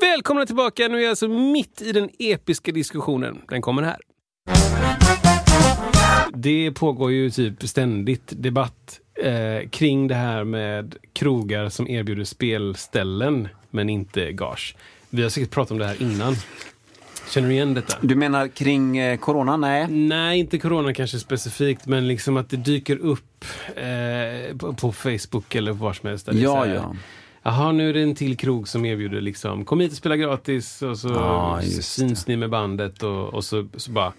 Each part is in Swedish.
Välkomna tillbaka, nu är jag alltså mitt i den episka diskussionen. Den kommer här. Det pågår ju typ ständigt debatt eh, kring det här med krogar som erbjuder spelställen men inte gage. Vi har säkert pratat om det här innan. Känner du igen detta? Du menar kring eh, corona? Nej. Nej, inte corona kanske specifikt, men liksom att det dyker upp eh, på, på Facebook eller var som helst. det Ja, ja. Jaha, nu är det en till krog som erbjuder liksom, kom hit och spela gratis och så just syns ni med bandet och, och så, så bara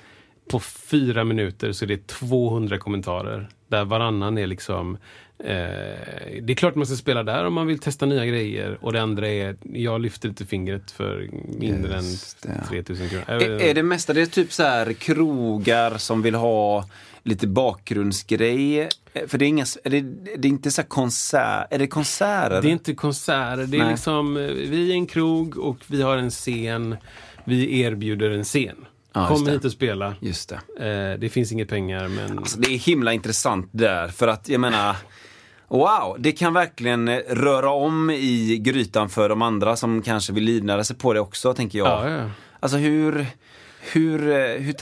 på fyra minuter så är det 200 kommentarer där varannan är liksom det är klart man ska spela där om man vill testa nya grejer och det andra är jag lyfter inte fingret för mindre Just än det. 3000 kronor. Är, är det mestadels typ så här krogar som vill ha lite bakgrundsgrej? Eh, För det är, inga, är det, det är inte så här konsert, är det konserter? Det är inte konserter, det är Nej. liksom, eh, vi är en krog och vi har en scen. Vi erbjuder en scen. Ja, Kom det. hit och spela. Just det. Eh, det finns inga pengar men... Alltså, det är himla intressant där, för att jag menar Wow, det kan verkligen eh, röra om i grytan för de andra som kanske vill livnära sig på det också, tänker jag. ja, ja. Alltså hur, hur, eh, hur.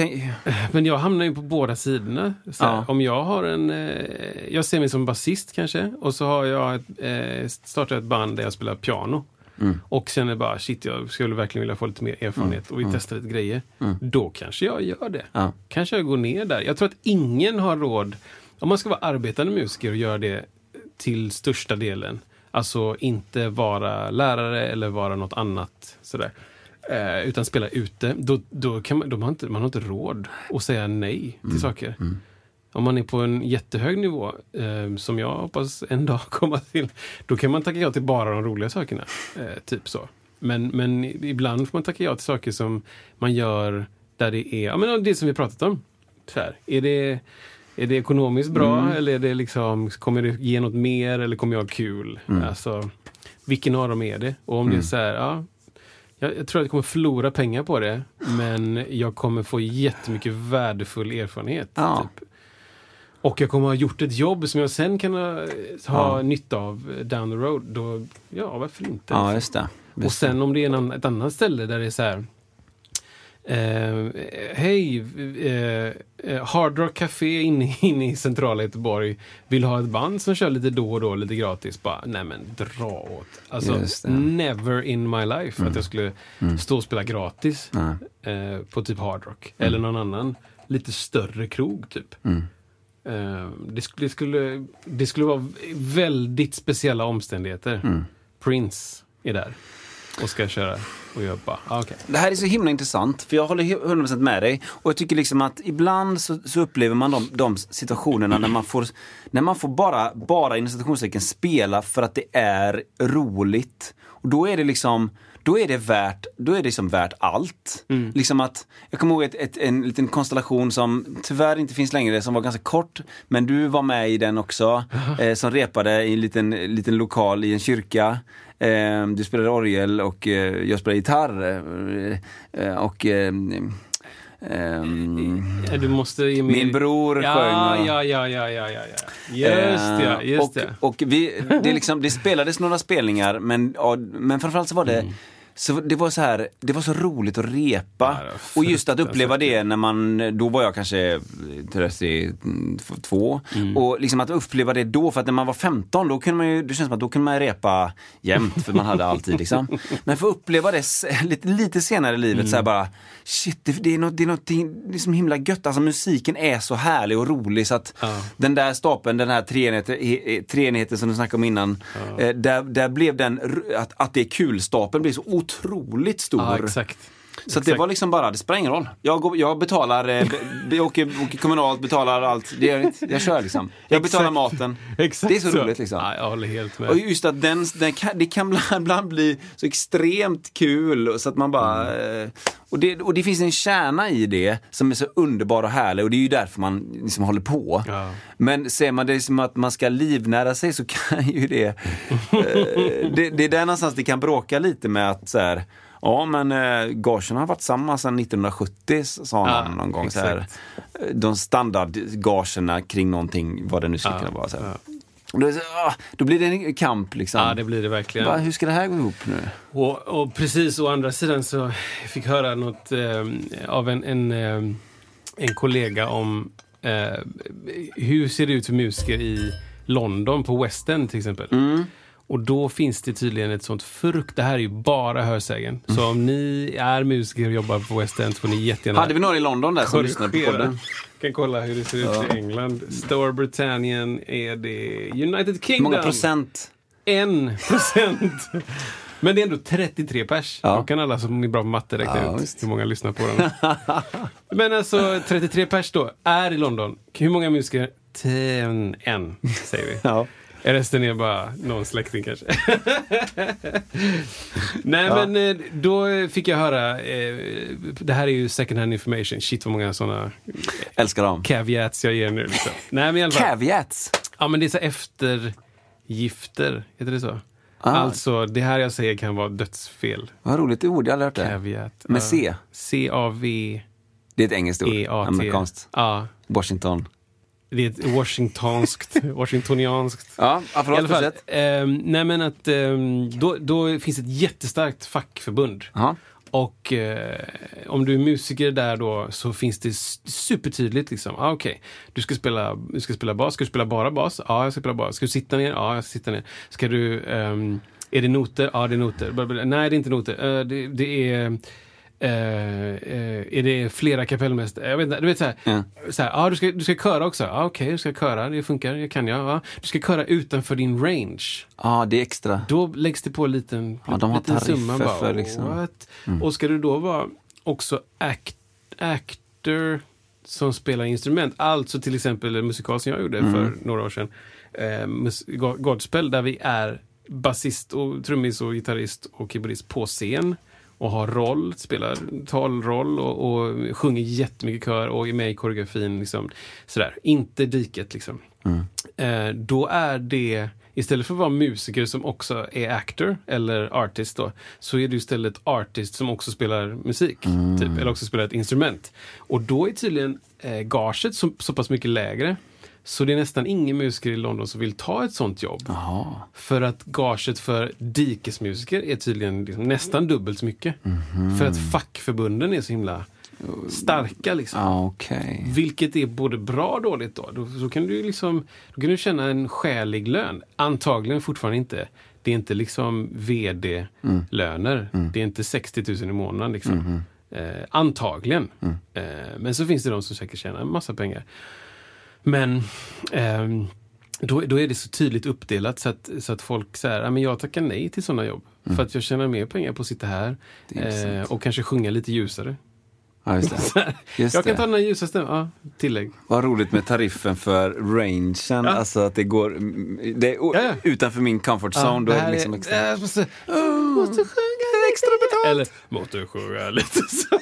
Men jag hamnar ju på båda sidorna. Ja. Om jag har en... Eh, jag ser mig som basist kanske. Och så har jag ett, startat ett band där jag spelar piano. Mm. Och känner bara shit, jag skulle verkligen vilja få lite mer erfarenhet och vi testar lite grejer. Då kanske jag gör det. Mm. Ja. Kanske jag går ner där. Jag tror att ingen har råd, om man ska vara arbetande musiker och göra det till största delen. Alltså inte vara lärare eller vara något annat. Sådär. Eh, utan spela ute. Då, då kan man, då man, inte, man har inte råd att säga nej till saker. Om man är på en jättehög nivå, eh, som jag hoppas en dag komma till, då kan man tacka ja till bara de roliga sakerna. Eh, typ så. Men, men ibland får man tacka ja till saker som man gör där det är, ja men det som vi pratat om. Så här, är det är det ekonomiskt bra eller är det liksom, kommer det ge något mer eller kommer jag ha kul? Alltså, vilken av dem är det? Och om det är så här, ja, jag, jag tror att jag kommer förlora pengar på det, men jag kommer få jättemycket värdefull erfarenhet. Ja. Typ. Och jag kommer ha gjort ett jobb som jag sen kan ha, ha Ja. nytta av down the road. Då, ja, varför inte? Ja, just det. Och Just sen om det är någon, ett annat ställe där det är så här. Eh, Hej, eh, eh, Hard Rock Café inne, inne i centrala Göteborg vill ha ett band som kör lite då och då, lite gratis. Bara, nej men dra åt. Alltså. Mm. never in my life att jag skulle stå och spela gratis eh, på typ Hard Rock. Mm. Eller någon annan lite större krog typ. Eh, det, skulle, det, skulle, det skulle vara väldigt speciella omständigheter. Mm. Prince är där och ska köra. Och jag bara, okej. Det här är så himla intressant, för jag håller he- 100% med dig. Och jag tycker liksom att ibland så, så upplever man de, de situationerna när man får, när man får bara, bara inom citationstecken spela för att det är roligt. Och då är det liksom, då är det värt, då är det liksom värt allt. Liksom att, jag kommer ihåg ett, ett, en liten konstellation som tyvärr inte finns längre, som var ganska kort. Men du var med i den också, eh, som repade i en liten, liten lokal i en kyrka. Eh, du spelade orgel och eh, jag spelade gitarr. Eh, eh, och ehm, Ja, Du måste ge mig... min bror ja, sjöng. och- Ja, ja, ja, ja, ja, ja. Just ja, Eh, just och, det. Och vi, det, liksom, det spelades några spelningar men, ja, men framförallt så var det Mm. Så det var så här, det var så roligt att repa. Ja, och just att uppleva det när man, då var jag kanske 32. Mm. Och liksom att uppleva det då, för att när man var 15, då kunde man ju, det känns som att då kunde man repa jämt, för man hade alltid liksom. Men för att uppleva det lite, lite senare i livet, så här bara, shit, det, det är något, det är något det är som himla gött. Alltså musiken är så härlig och rolig så att Ja. den där stapeln, den här treenigheten som du snackade om innan, eh, där, där blev den, att, att det är kul-stapeln blev så otroligt stor. Ja, exakt. Så det var liksom bara, det spelar ingen roll. Jag, går, jag betalar, eh, be, åker, åker kommunalt, betalar allt. Det gör inte, jag kör liksom. Jag betalar maten. Exakt Det är så roligt liksom. Ja, jag håller helt med. Och just att den, den kan, det kan ibland- ibland bli så extremt kul så att man bara... Mm. eh, Och, det, och det finns en kärna i det som är så underbar och härlig och det är ju därför man liksom håller på. Ja. Men ser man det som att man ska livnära sig så kan ju det... eh, det, det är där någonstans det kan bråka lite med att så här, Ja men eh, gagen har varit samma sedan 1970 sa någon Ja, någon gång. Så här. exakt. Eh, De standardgagerna kring någonting, vad det nu skulle Ja, kunna vara. Så ja. Då, ah, då blir det en kamp liksom. Ja, det blir det verkligen. Bara, hur ska det här gå ihop nu? Och, och precis å andra sidan så jag fick höra något eh, av en, en, eh, en kollega om eh, hur ser det ut för musiker i London på West End till exempel. Mm. Och då finns det tydligen ett sånt frukt, det här är ju bara hörsägen. Så om ni är musiker och jobbar på West End så får ni jättegärna Hade vi några i London där som lyssnade på podden? kan kolla hur det ser ut i England. Storbritannien är det United Hur Kingdom. många procent? En procent. Men det är ändå 33 pers. Ja. Då kan alla som är bra på matte räkna Ja, ut visst. hur många lyssnar på den. Men alltså 33 pers då, är i London. Hur många musiker? Ten, en, säger vi. Ja. Resten är bara någon släkting kanske. Nej men eh, då fick jag höra, eh, det här är ju second hand information, shit vad många sådana Älskar dem. caveats jag ger nu. Liksom. Nej men i alla fall. Caveats. Ja, men det är så eftergifter, heter det så? Ah. Alltså, det här jag säger kan vara dödsfel. Vad roligt ord, jag har aldrig hört det. Caveat. Med Ja. C. C-A-V-E-A-T. Det är ett engelskt ord. Amerikanskt. Ja, Washington. Det är ett washingtonskt, washingtonianskt. Ja, ja I förlåt. alla fall, ehm, nej men att ehm, då, då finns ett jättestarkt fackförbund. Jaha. Och eh, om du är musiker där då så finns det supertydligt liksom. Ah, Okej, du, ska spela, du ska spela bas. Ska du spela bara bas? Ja, jag ska spela bas. Ska du sitta ner? Ja, jag ska sitta ner. Ska du... ehm, är det noter? Ja, det är noter. Nej, det är inte noter. Eh, det, det är... eh, eh, är det flera kapellmästare? Jag vet inte. Du vet så här. Ja. Så här ah, du, ska, du ska köra också? Ja, Okej, du ska köra. Det funkar. Det kan jag. Ja. Du ska köra utanför din range. Ja, det är extra. Då läggs det på en liten, Ja, de har liten summa. Bara, för liksom- What? Och ska du då vara också act, actor som spelar instrument, alltså till exempel en musikal som jag gjorde för några år sedan, eh, Godspell, där vi är basist, och trummis och gitarrist och keyboardist på scen och har roll, spelar talroll och, och sjunger jättemycket kör och är med i koreografin. Liksom, sådär. Inte diket liksom. Eh, då är det, istället för att vara musiker som också är actor eller artist då, så är du istället artist som också spelar musik. Typ, eller också spelar ett instrument. Och då är tydligen eh, gaget så, så pass mycket lägre. Så det är nästan ingen musiker i London som vill ta ett sånt jobb. Jaha. För att gaget för dikesmusiker är tydligen liksom nästan dubbelt så mycket. För att fackförbunden är så himla starka liksom. Ja, okej. Vilket är både bra och dåligt då. då så kan du liksom, då kan du tjäna en skälig lön. Antagligen fortfarande inte. Det är inte liksom vd-löner. Det är inte 60 000 i månaden liksom. Eh, antagligen. Eh, men så finns det de som säkert tjänar en massa pengar. Men ehm, då, då är det så tydligt uppdelat så att, så att folk säger ja, men jag tackar nej till sådana jobb. För att jag tjänar mer pengar på att sitta här eh, och kanske sjunga lite ljusare. Ja, just det. Just jag kan det. ta den här ljusaste, ja, tillägg. Vad roligt med tariffen för rangen, Ja. alltså att det går det är Ja, utanför min comfort zone. då är det liksom extra. äh, måste, oh, måste sjunga extra betalt. Eller, måste sjunga lite så.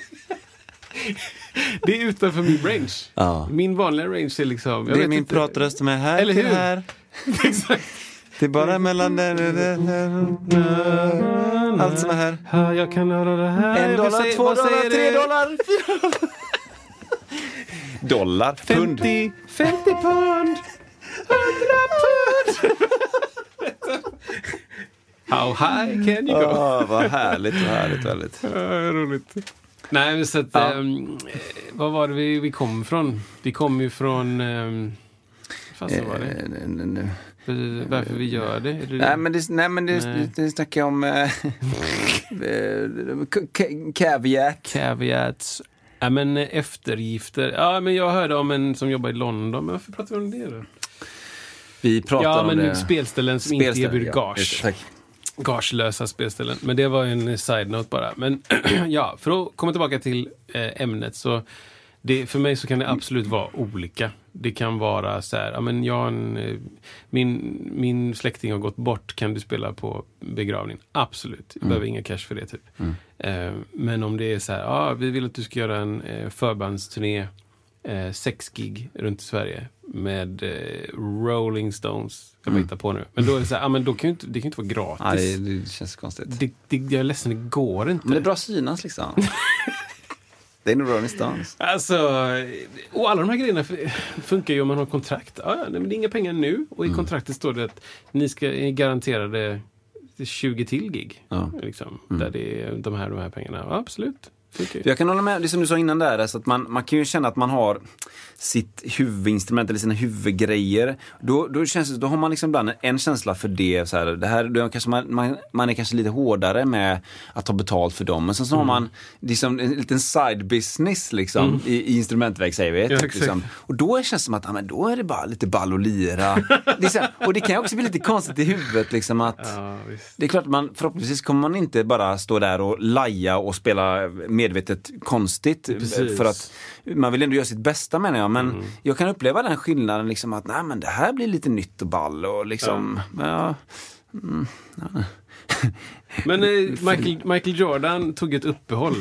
Det är utanför min range. Ja. Min vanliga range är liksom... jag Det är vet min inte. pratröst som är här Eller till hur? här. Exakt. Det är bara mellan. Allt som är här. Ja, jag kan höra det här. En Vad dollar, säger- två vad dollar, tre det? dollar, fyra dollar. Dollar, pund. 50, 50 pund. 100 pund. How high can you go? Åh, vad härligt, vad härligt, väldigt. Ja, roligt. Nej, men så att, Ja. eh, vad var det vi, vi kom ifrån? Vi kom ju från... Um, så var det? Eh, n- n- För- Varför vi gör det? Det Nej men det, nej, men det, Nej. det snackar jag om k- caveat. Caveats. Ja, men eh, eftergifter. Ja, men jag hörde om en som jobbar i London. Men varför pratar vi om det då? Vi pratar Ja, om men det. spelställen som inte Spelställe, erbjuder ja, gage. det, tack. Gagelösa spelställen. Men det var en side-note bara. Men ja, för att komma tillbaka till eh, ämnet så det, för mig så kan det absolut vara olika. Det kan vara så här, ja men jag en, eh, min, min släkting har gått bort, kan du spela på begravning? Absolut, jag behöver inga cash för det typ. Eh, men om det är så här, ja vi vill att du ska göra en eh, förbandsturné, eh, sex gig runt i Sverige med eh, Rolling Stones. Jag bara hittar på nu. Men då är det så här, ja men då kan ju inte, det kan ju inte vara gratis. Ja, det, det känns konstigt. Det, det, jag är ledsen, det går inte. Men det är bra synas liksom. det är nog Rolling Stones. Alltså, och alla de här grejerna funkar ju om man har kontrakt. Ja, ja, men det är inga pengar nu och i Mm. kontraktet står det att ni ska är garanterade 20 till gig. Ja. Mm. Liksom, Där det är de här, de här pengarna. Ja, absolut. Ju. Jag kan hålla med, det som du sa innan där, alltså att man, man kan ju känna att man har sitt huvudinstrument eller sina huvudgrejer. Då, då, känns det, då har man liksom ibland en känsla för det. Så här, det här då kanske man, man, man är kanske lite hårdare med att ta betalt för dem. Men sen så Mm. har man liksom en liten side business liksom, i, i instrumentväg säger vi. Ja, liksom. Och då känns det som att ja, men då är det bara lite ball och lira. Det så här, och det kan också bli lite konstigt i huvudet. Liksom, att, Ja, det är klart, man, förhoppningsvis kommer man inte bara stå där och laja och spela medvetet konstigt. Precis. För att man vill ändå göra sitt bästa menar jag. Men jag kan uppleva den skillnaden liksom att nej men det här blir lite nytt och ball och liksom. Ja. Men eh, Michael, Michael Jordan tog ett uppehåll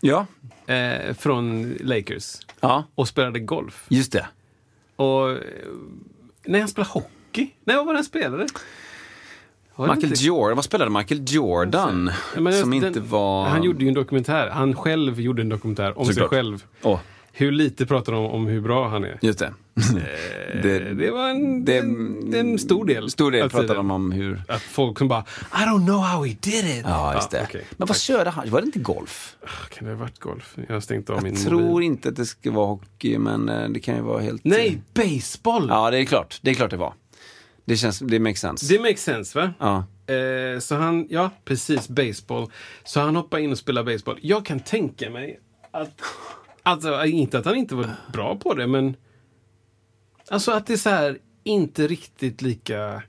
Ja. eh, från Lakers ja, och spelade golf. just det. Och eh, nej, han spelade hockey. Nej, vad var det han spelade? Michael inte- Jordan, vad spelade Michael Jordan? Ja, som den- inte var... Han gjorde ju en dokumentär. Han själv gjorde en dokumentär om Såklart. sig själv. Åh, Hur lite pratar de om hur bra han är. just det. Det, det var en, det- en, en stor del. Stor del tiden. de om hur... Att folk som bara I don't know how he did it. Ja, just det. okej. Men vad körde han? Var det inte golf? Kan det ha varit golf? Jag har stängt av min Jag tror mobil. inte att det ska vara hockey, men eh, det kan ju vara helt... Nej, baseball! Ja, det är klart. Det är klart det var. Det känns, det makes sense. Det makes sense va? Ja. Eh, så han, ja precis, baseball. Så han hoppar in och spelar baseball. Jag kan tänka mig att, alltså inte att han inte var bra på det, men alltså att det är så här inte riktigt lika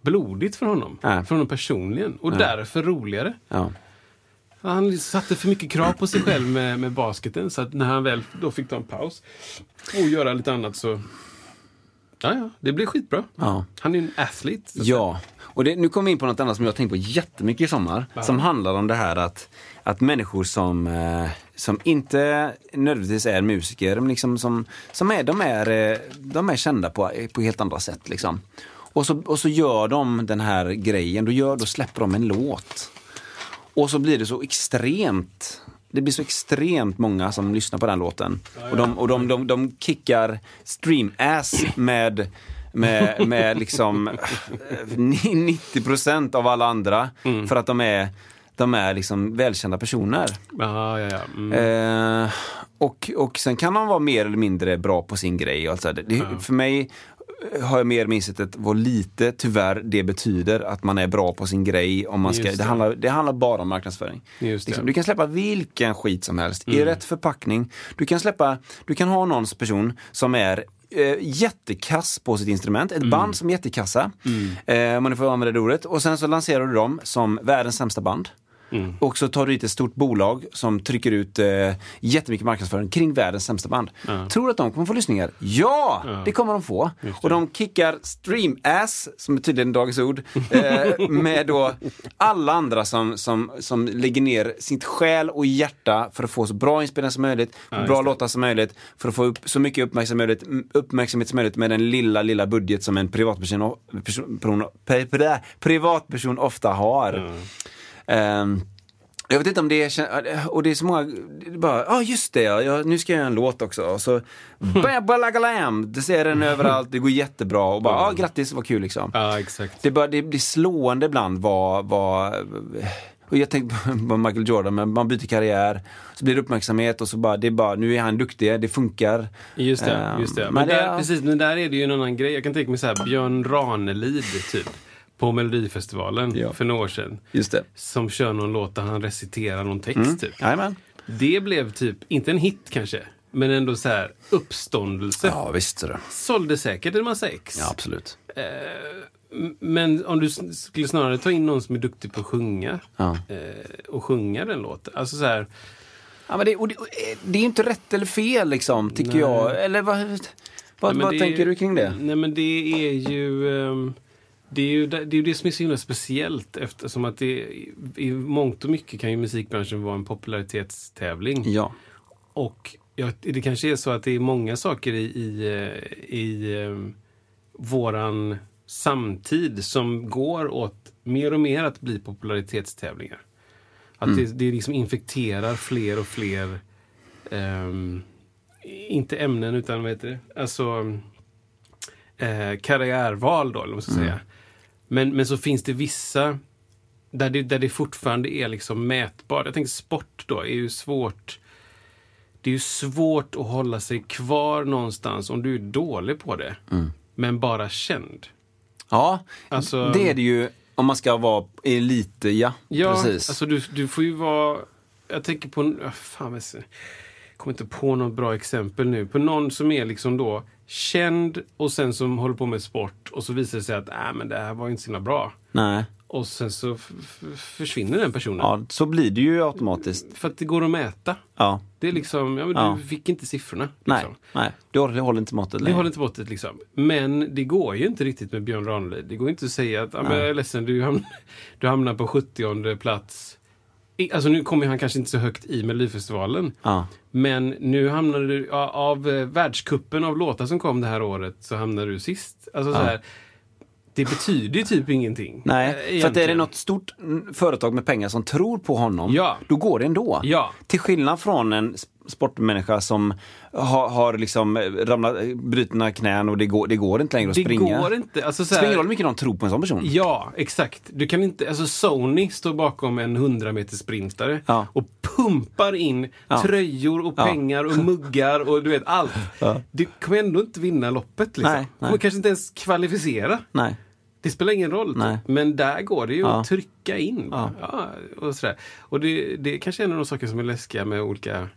blodigt för honom. Nej. För honom personligen. Och därför roligare. Ja. Han satte för mycket krav på sig själv med, med basketen. Så att när han väl då fick ta en paus och göra lite annat så... Ja, ja, det blev skitbra. Ja. Han är ju en athlete. Ja, och det, nu kommer vi in på något annat som jag har tänkt på jättemycket i sommar. Som handlar om det här att, att människor som, eh, som inte nödvändigtvis är musiker, men liksom som, som är, de, är, eh, de är kända på, på helt andra sätt. Liksom. Och, så, och så gör de den här grejen, då, gör, då släpper de en låt. Och så blir det så extremt det blir så extremt många som lyssnar på den låten. Och de, och de, de, de kickar stream-ass med, med, med liksom eh, 90% av alla andra. För att de är, de är liksom välkända personer. Ja, ja, ja. Mm. Eh, och, och sen kan de vara mer eller mindre bra på sin grej. Och allt så här. det, För mig har jag mer insett vad lite tyvärr det betyder att man är bra på sin grej. Om man ska, det. det. handlar, det handlar bara om marknadsföring. Liksom, du kan släppa vilken skit som helst Mm. i rätt förpackning. Du kan släppa, du kan ha någons person som är eh, jättekass på sitt instrument, Mm. ett band som är jättekassa, eh, om man får använda det ordet. Och sen så lanserar du dem som världens sämsta band. Mm. Och så tar du dit ett stort bolag som trycker ut eh, jättemycket marknadsföring kring världens sämsta band. Tror du att de kommer få lyssningar? Ja, det kommer de få. Och de kickar stream-ass, som är tydligen dagens ord, eh, med då alla andra som, som, som lägger ner sitt själ och hjärta för att få så bra inspelningar som möjligt, bra låtar som möjligt, för att få upp så mycket uppmärksamhet, uppmärksamhet som möjligt med den lilla, lilla budget som en privatperson, person, person, pri- pri- privatperson ofta har. Ehm, Jag vet inte om det är, och det är så många, är bara, ja ah, just det ja, nu ska jag göra en låt också. Och så, balagalam, det ser den överallt, det går jättebra och bara, ja ah, grattis, vad kul liksom. Ja, exakt. Det bara, det, är slående ibland vad, vad och jag tänkte på Michael Jordan, men man byter karriär, så blir det uppmärksamhet och så bara, det är bara, nu är han duktig, det funkar. Just det, just det. Men, men där, det, precis, men där är det ju en annan grej. Jag kan tänka mig så här, Björn Ranelid, typ på Melodifestivalen ja. för några år sedan. Just det. Som kör någon låt där han reciterar någon text. Mm. Typ. Det blev typ, inte en hit kanske, men ändå så här uppståndelse. Ja, visst det. Sålde säkert en massa ex. Ja, absolut. Eh, men om du skulle snarare ta in någon som är duktig på att sjunga ja. eh, och sjunga den låten. Alltså så här, Ja, men det, det, eh, det är inte rätt eller fel liksom, tycker nej. jag. Eller vad, vad, nej, vad tänker är, du kring det? Nej men det är ju... Um, det är ju det, är det som är så himla speciellt eftersom att det i mångt och mycket kan ju musikbranschen vara en popularitetstävling. Ja. Och ja, det kanske är så att det är många saker i, i, eh, i um, våran samtid som går åt mer och mer att bli popularitetstävlingar. Att mm. det, det liksom infekterar fler och fler, um, inte ämnen utan vad heter det? Alltså eh, karriärval då, eller vad man ska mm. säga. Men, men så finns det vissa där det, där det fortfarande är liksom mätbart. Jag tänker sport då är ju svårt. Det är ju svårt att hålla sig kvar någonstans om du är dålig på det. Mm. Men bara känd. Ja, alltså, det är det ju om man ska vara lite, ja. Ja, precis. alltså du, du får ju vara... Jag tänker på... Fan, jag kommer inte på något bra exempel nu. På någon som är liksom då känd och sen som håller på med sport och så visar det sig att äh, men det här var inte så bra. Nej. Och sen så försvinner den personen. Ja, så blir det ju automatiskt. För att det går att mäta. Ja. Det är liksom, ja, men ja. du fick inte siffrorna. Liksom. Nej, nej. Det håller inte måttet längre. Det håller inte måttet liksom. Men det går ju inte riktigt med Björn Ranelid. Det går inte att säga att, ja, men jag är ledsen, du, hamn, du hamnar på 70 plats Alltså nu kommer han kanske inte så högt i Melodifestivalen. Ja. Men nu hamnar du, av eh, världskuppen av låtar som kom det här året, så hamnar du sist. Alltså så här, det betyder ju typ ingenting. Nej, egentligen. för att är det något stort företag med pengar som tror på honom, ja. då går det ändå. Ja. Till skillnad från en sportmänniska som har, har liksom ramlat, brutna knän och det går, det går inte längre att det springa. Det går inte. Alltså, så här, Spelar roll hur mycket någon tror på en sån person. Ja, exakt. Du kan inte, alltså Sony står bakom en 100 meters sprintare ja. och pumpar in ja. tröjor och pengar och muggar och du vet allt. Du kommer ändå inte vinna loppet. Liksom. Nej, nej. Du kommer kanske inte ens kvalificera. Nej. Det spelar ingen roll. Typ. Men där går det ju ja. att trycka in. Ja. ja och sådär. och det, det kanske är en av de saker som är läskiga med olika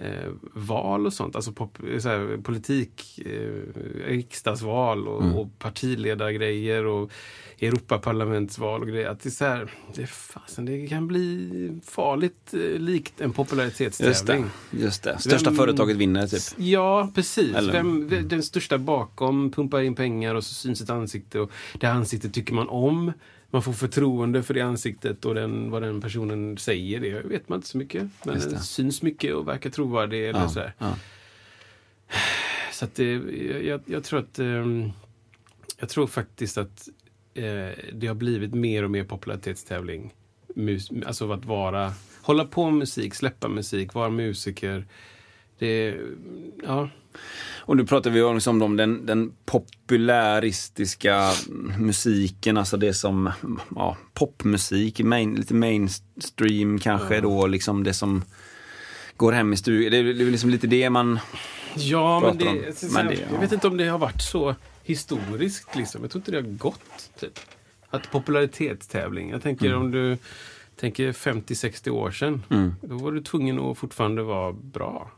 eh, val och sånt. Alltså pop, såhär, politik, eh, riksdagsval och, mm. och partiledargrejer och Europaparlamentsval och grejer. Att det, är så det, fasen, det kan bli farligt eh, likt en popularitetstävling. Just det. Just det. Största Vem, företaget vinner typ. Ja, precis. Vem, den största bakom pumpar in pengar och så syns ett ansikte och det ansiktet tycker man om man får förtroende för det ansiktet och den, vad den personen säger. Det vet man inte så mycket. Men den syns mycket och verkar trovärdig. Eller ja, sådär. Ja. Så att det, jag, jag, tror att um, jag tror faktiskt att eh, det har blivit mer och mer popularitetstävling. Mus, alltså att vara, hålla på med musik, släppa musik, vara musiker. Det, ja. Och nu pratar vi också om den, den popularistiska musiken, alltså det som, ja, popmusik, main, lite mainstream kanske mm. då, liksom det som går hem i stugan. Det är liksom lite det man Ja, men det, om. Men det, jag vet inte om det har varit så historiskt liksom. Jag tror inte det har gått, typ. Att popularitetstävling. Jag tänker mm. om du tänker 50-60 år sedan. Mm. Då var du tvungen att fortfarande vara bra.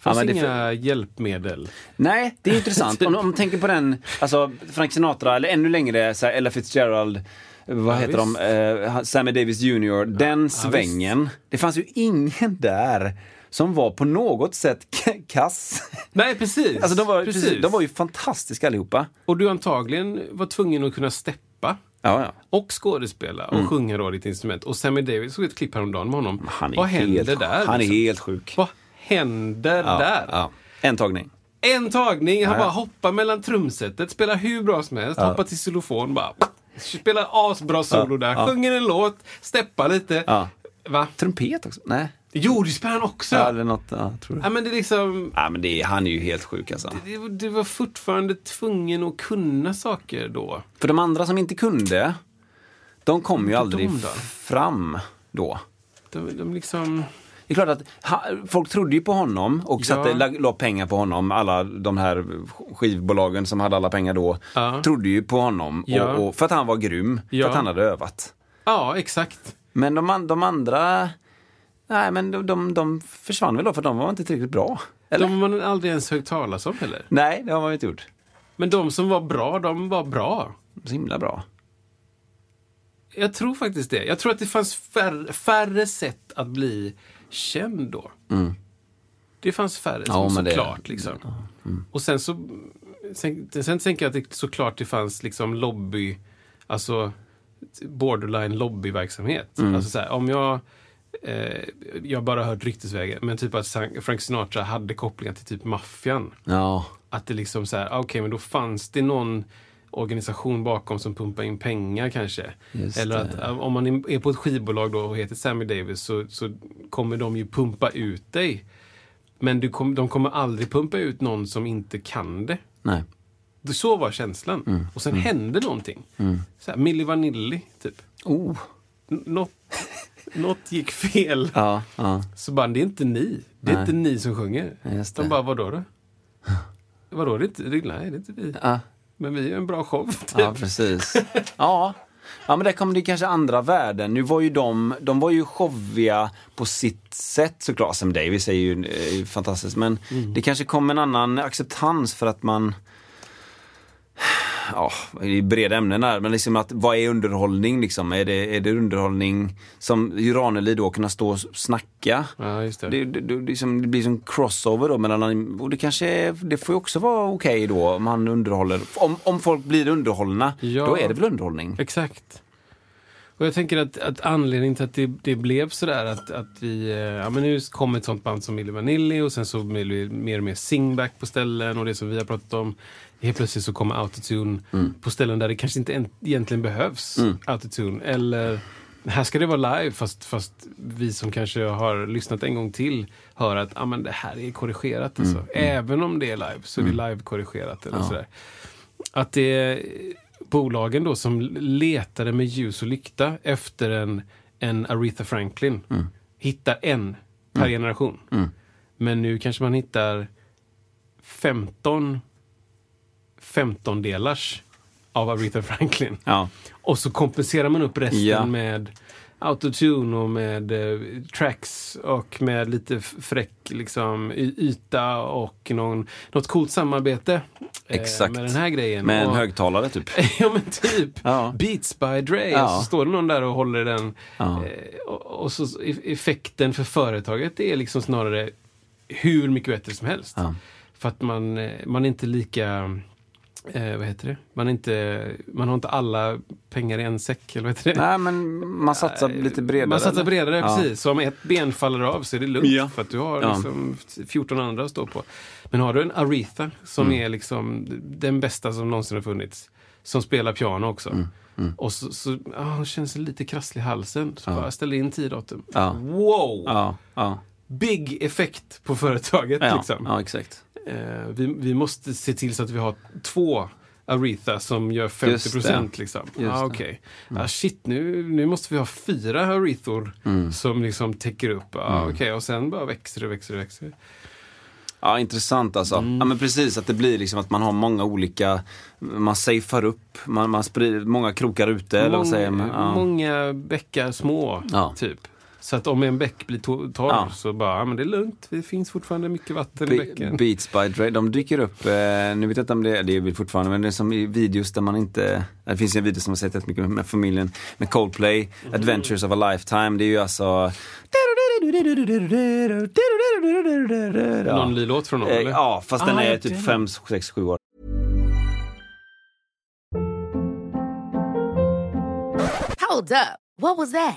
Fanns ja, inga för... hjälpmedel. Nej, det är intressant. om, om man tänker på den, alltså Frank Sinatra eller ännu längre, så här, Ella Fitzgerald, vad ja, heter visst. de, uh, Sammy Davis Jr. Ja, den svängen. det fanns ju ingen där som var på något sätt kass. Nej, precis. Alltså de var, precis. precis. de var ju fantastiska allihopa. Och du antagligen var tvungen att kunna steppa. Ja, ja. Och skådespela och mm. sjunga då ditt instrument. Och Sammy Davis såg ett klipp häromdagen med honom. Han är Vad helt, händer där? Han liksom? är helt sjuk. Vad händer ja, där? Ja. En tagning. En tagning, han bara hoppar mellan trumsetet, spelar hur bra som helst, hoppar till xylofon, bara spelar asbra solo där, sjunger en låt, steppar lite. Va? Trumpet också? Nej. Jo, det spelar han också! Ja, eller något, ja, tror du. Ja, men det är liksom... Ja, men det, är- han är ju helt sjuk alltså. Det, det var fortfarande tvungen att kunna saker då. För de andra som inte kunde, de kom ju aldrig de då? fram då. De, de liksom... Det är klart att ha, folk trodde ju på honom och Ja. satte, la, la pengar på honom. Alla de här skivbolagen som hade alla pengar då Ja. trodde ju på honom. Ja. Och, och, för att han var grym, Ja. för att han hade övat. Ja, exakt. Men de, de andra, nej men de, de, de försvann väl då för de var inte tillräckligt bra. Eller? De har man aldrig ens hört talas om heller. Nej, det har man inte gjort. Men de som var bra, de var bra. Så himla bra. Jag tror faktiskt det. Jag tror att det fanns färre, färre sätt att bli känd då. Det fanns färre, Mm. Ja, så, men det- såklart. Liksom. Och sen så sen, sen tänker jag att det såklart det fanns liksom lobby, alltså borderline lobbyverksamhet. Mm. Alltså så här, om jag eh, jag har bara hört ryktesvägen, men typ att Frank Sinatra hade kopplingar till typ maffian. Ja, Att det liksom så här, okej men då fanns det någon organisation bakom som pumpar in pengar kanske. Just Eller det. att äh, om man är på ett skivbolag då och heter Sammy Davis så, så kommer de ju pumpa ut dig. Men du kom, de kommer aldrig pumpa ut någon som inte kan det. nej. Det- Så var känslan. Mm. Och sen hände någonting. Så här, Milli Vanilli, typ. Oh. N- Något, något gick fel. Ja, ja. Så bara, det är inte ni. Det är Nej. inte ni som sjunger. Just De det. bara, vadå då? Vadå, det är inte, det, nej, det är inte vi. Ja. Men vi är en bra show. Typ. Ja, precis. Ja. Ja, men där kom det kanske andra värden. Nu var ju de, de var ju showiga på sitt sätt såklart. Sam Davis är ju, är ju fantastisk, men det kanske kom en annan acceptans för att man Ja, är breda ämnen här, men liksom att vad är underhållning liksom? Är det, är det underhållning som Ranelid då kunna stå och snacka? Ja, just det. Det, det, det, det, som, det blir som crossover då mellan, och det kanske, är- det får ju också vara okej då om han underhåller. Om, om folk blir underhållna, Ja. då är det väl underhållning? Exakt. Och jag tänker att, att anledningen till att det, det blev sådär att, att vi, eh, ja men nu kom ett sånt band som Milli Vanilli och sen så blev det mer och mer singback på ställen och det som vi har pratat om. Helt plötsligt så kommer autotune på ställen där det kanske inte en, egentligen behövs autotune. Eller här ska det vara live fast, fast vi som kanske har lyssnat en gång till hör att ah, men det här är korrigerat. Alltså. Även om det är live så är det live-korrigerat. Eller sådär. Att det är bolagen då som letade med ljus och lykta efter en, en Aretha Franklin hittar en per generation. Men nu kanske man hittar 15 15 delars av Aretha Franklin. Ja. Och så kompenserar man upp resten Ja. med autotune och med eh, tracks och med lite fräck liksom, yta och någon, något coolt samarbete eh, Exakt. med den här grejen. Med en och, högtalare typ. ja men typ. Ja. Beats by Dre. Ja. Så står det någon där och håller den. Ja. Eh, och, och så e- effekten för företaget är liksom snarare hur mycket bättre som helst. För att man, eh, man är inte lika Eh, vad heter det? Man, inte, man har inte alla pengar i en säck, eller vad heter det? Nej, men man satsar lite bredare. Man satsar eller? bredare, Ja. precis. Så om ett ben faller av så är det lugnt. Ja. För att du har Ja. liksom 14 andra att stå på. Men har du en Aretha som Mm. är liksom den bästa som någonsin har funnits. Som spelar piano också. Mm. Och så, så ah, hon känns lite krasslig i halsen. Så Ja. bara ställer in tio datum. Ja. Wow! Ja, ja. Big effekt på företaget. Ja, liksom. ja exakt. Eh, vi, vi måste se till så att vi har två Aretha som gör 50 Just procent. Liksom. Just Ah, det. okej. Ah, shit, nu, nu måste vi ha fyra Arethor Mm. som liksom täcker upp. Ah, okej, Och sen bara växer det, växer det, växer det. Ja, intressant alltså. Mm. Ja, men precis, att det blir liksom att man har många olika, man safear upp, man, man sprider många krokar ute, eller vad säger man? Ja. många bäckar små, Ja. typ. Så att om en bäck blir to- torr Ja. så bara, ja, men det är lugnt. Det finns fortfarande mycket vatten i Be- bäcken. Beats by Dre, de dyker upp, eh, nu vet jag inte om det är, det är väl fortfarande, men det är som i videos där man inte, det finns en video som jag sett rätt mycket med familjen, med Coldplay, Mhm. Adventures of a Lifetime, det är ju alltså Någon ny låt från någon, Eh, eller? Ja, fast den Ah, är typ den. 5, 6, 7 år. Hold up. What was that?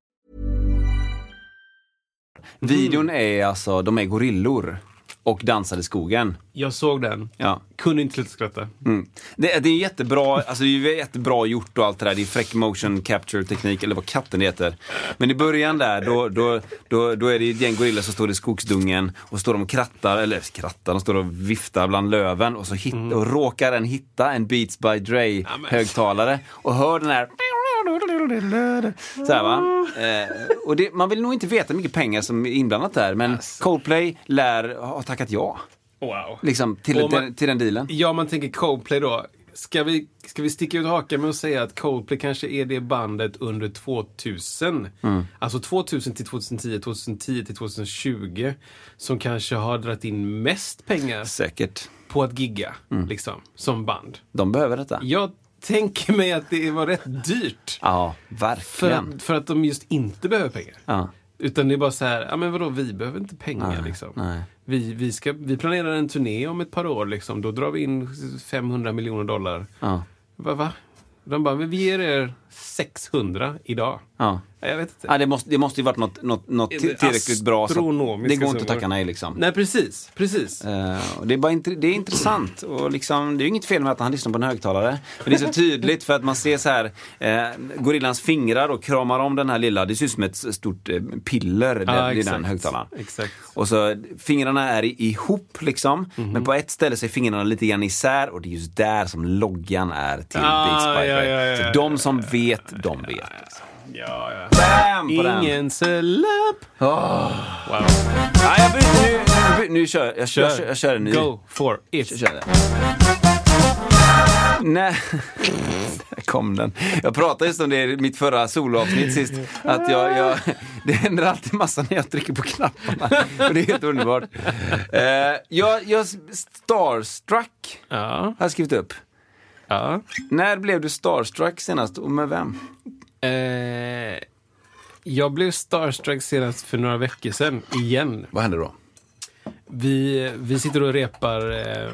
Videon är alltså, de är gorillor och dansar i skogen. Jag såg den. Ja. Kunde inte sluta skratta. Mm. Det, det är jättebra, alltså det är jättebra gjort och allt det där. Det är fräck motion capture teknik, eller vad katten heter. Men i början där, då, då, då, då är det ett gäng gorillor som står i skogsdungen och står de och krattar, eller krattar, de står och viftar bland löven och så hit, och råkar en hitta en Beats by Dre högtalare och hör den här så här, va? Eh, och det, man vill nog inte veta hur mycket pengar som är inblandat där, men Coldplay lär ha tackat ja. Wow. Liksom, till, man- den, till den dealen. Ja, man tänker Coldplay då. Ska vi, ska vi sticka ut hakan med att säga att Coldplay kanske är det bandet under 2000? Mm. Alltså 2000 till 2010, 2010 till 2020. Som kanske har dragit in mest pengar Säkert. på att gigga, Mm. liksom, som band. De behöver detta. Jag tänker mig att det var rätt dyrt. Ja, För verkligen. att, för att de just inte behöver pengar. Ja. Utan det är bara så här, ja men vadå, vi behöver inte pengar Nej, liksom. nej. Vi, vi, ska, vi planerar en turné om ett par år liksom. Då drar vi in 500 miljoner dollar. Ja. Va? va? De bara, vi ger er 600 idag. Ja. Ja, Jag vet inte. Ja, det, måste, det måste ju varit något, något, något tillräckligt bra. Så det går inte att tacka nej liksom. Nej, precis. precis. Och det, är bara int- det är intressant och liksom, det är ju inget fel med att han lyssnar på en högtalare. Men det är så tydligt för att man ser så här eh, gorillans fingrar och kramar om den här lilla, det ser ut som ett stort eh, piller, det är exakt. den högtalaren. Exakt. Och så fingrarna är ihop liksom, Mhm. men på ett ställe så är fingrarna lite grann isär och det är just där som loggan är till Ah, Beats by ja, ja, ja, Så ja, de som vet, de vet. Ja, ja. Bam på den! Ingen celeb. Åh. Wow. Nej, jag byter nu, jag, byter, nu kör jag, Kör. jag, kör- jag kör en ny. Go for it. Jag kör det. Nej. Där kom den. Jag pratade just om det i mitt förra soloavsnitt sist. Att jag, jag, det händer alltid massa när jag trycker på knapparna. Och det är helt underbart. Eh, jag, jag starstruck Ja. har jag skrivit upp. Ja. När blev du starstruck senast och med vem? Eh, jag blev starstruck senast för några veckor sedan, igen. Vad hände då? Vi, vi sitter och repar, eh,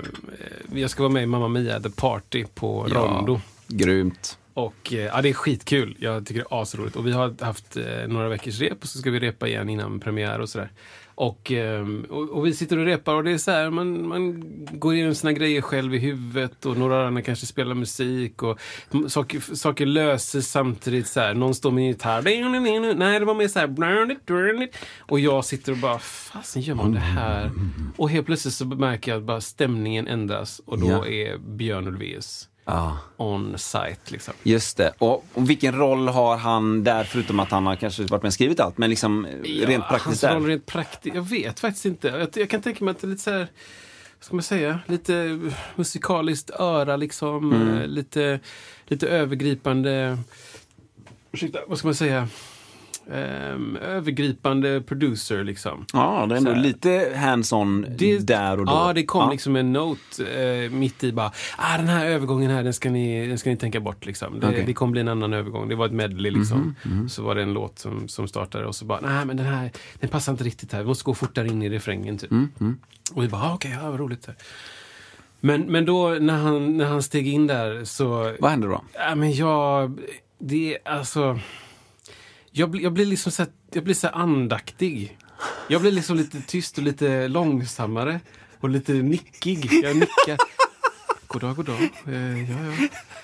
jag ska vara med i Mamma Mia The Party på Rondo. Grymt. Och eh, ja, det är skitkul. Jag tycker det är asroligt. Och vi har haft eh, några veckors rep och så ska vi repa igen innan premiär och sådär. Och, ehm, och, och vi sitter och repar och det är så här, man, man går igenom sina grejer själv i huvudet och några andra kanske spelar musik och saker, saker löses samtidigt så här. Någon står med en gitarr. Nej, det var mer så här. Och jag sitter och bara, fasen gör man det här? Och helt plötsligt så märker jag att bara stämningen ändras och då Ja. är Björn Ulvaeus Ja. on site liksom. Just det. Och, och vilken roll har han där, förutom att han har kanske varit med och skrivit allt, men liksom eh, rent praktiskt hans där? roll rent praktiskt, jag vet faktiskt inte. Jag, jag kan tänka mig att det är lite så här, ska man säga, lite musikaliskt öra liksom. Mm. eh, Lite, lite övergripande, ursäkta, vad ska man säga? Ehm, övergripande producer liksom. Ja, det är ändå här. lite hands-on där och då. Ja, det kom liksom en note eh, mitt i bara, ah, den här övergången här, den ska ni, den ska ni tänka bort liksom. Det, Okej. det kommer bli en annan övergång. Det var ett medley liksom. Mhm, Så var det en låt som, som startade och så bara, nej men den här, den passar inte riktigt här. Vi måste gå fortare in i refrängen typ. Mm, Och vi bara, ah, okej, ja, vad roligt. Men, men då när han, när han steg in där så, Vad händer då? Ja, men jag... Det är alltså... Jag, blir- jag blir liksom så här, jag blir så andaktig. Jag blir liksom lite tyst och lite långsammare. Och lite nickig. Jag nickar. god dag, god dag. Eh, ja,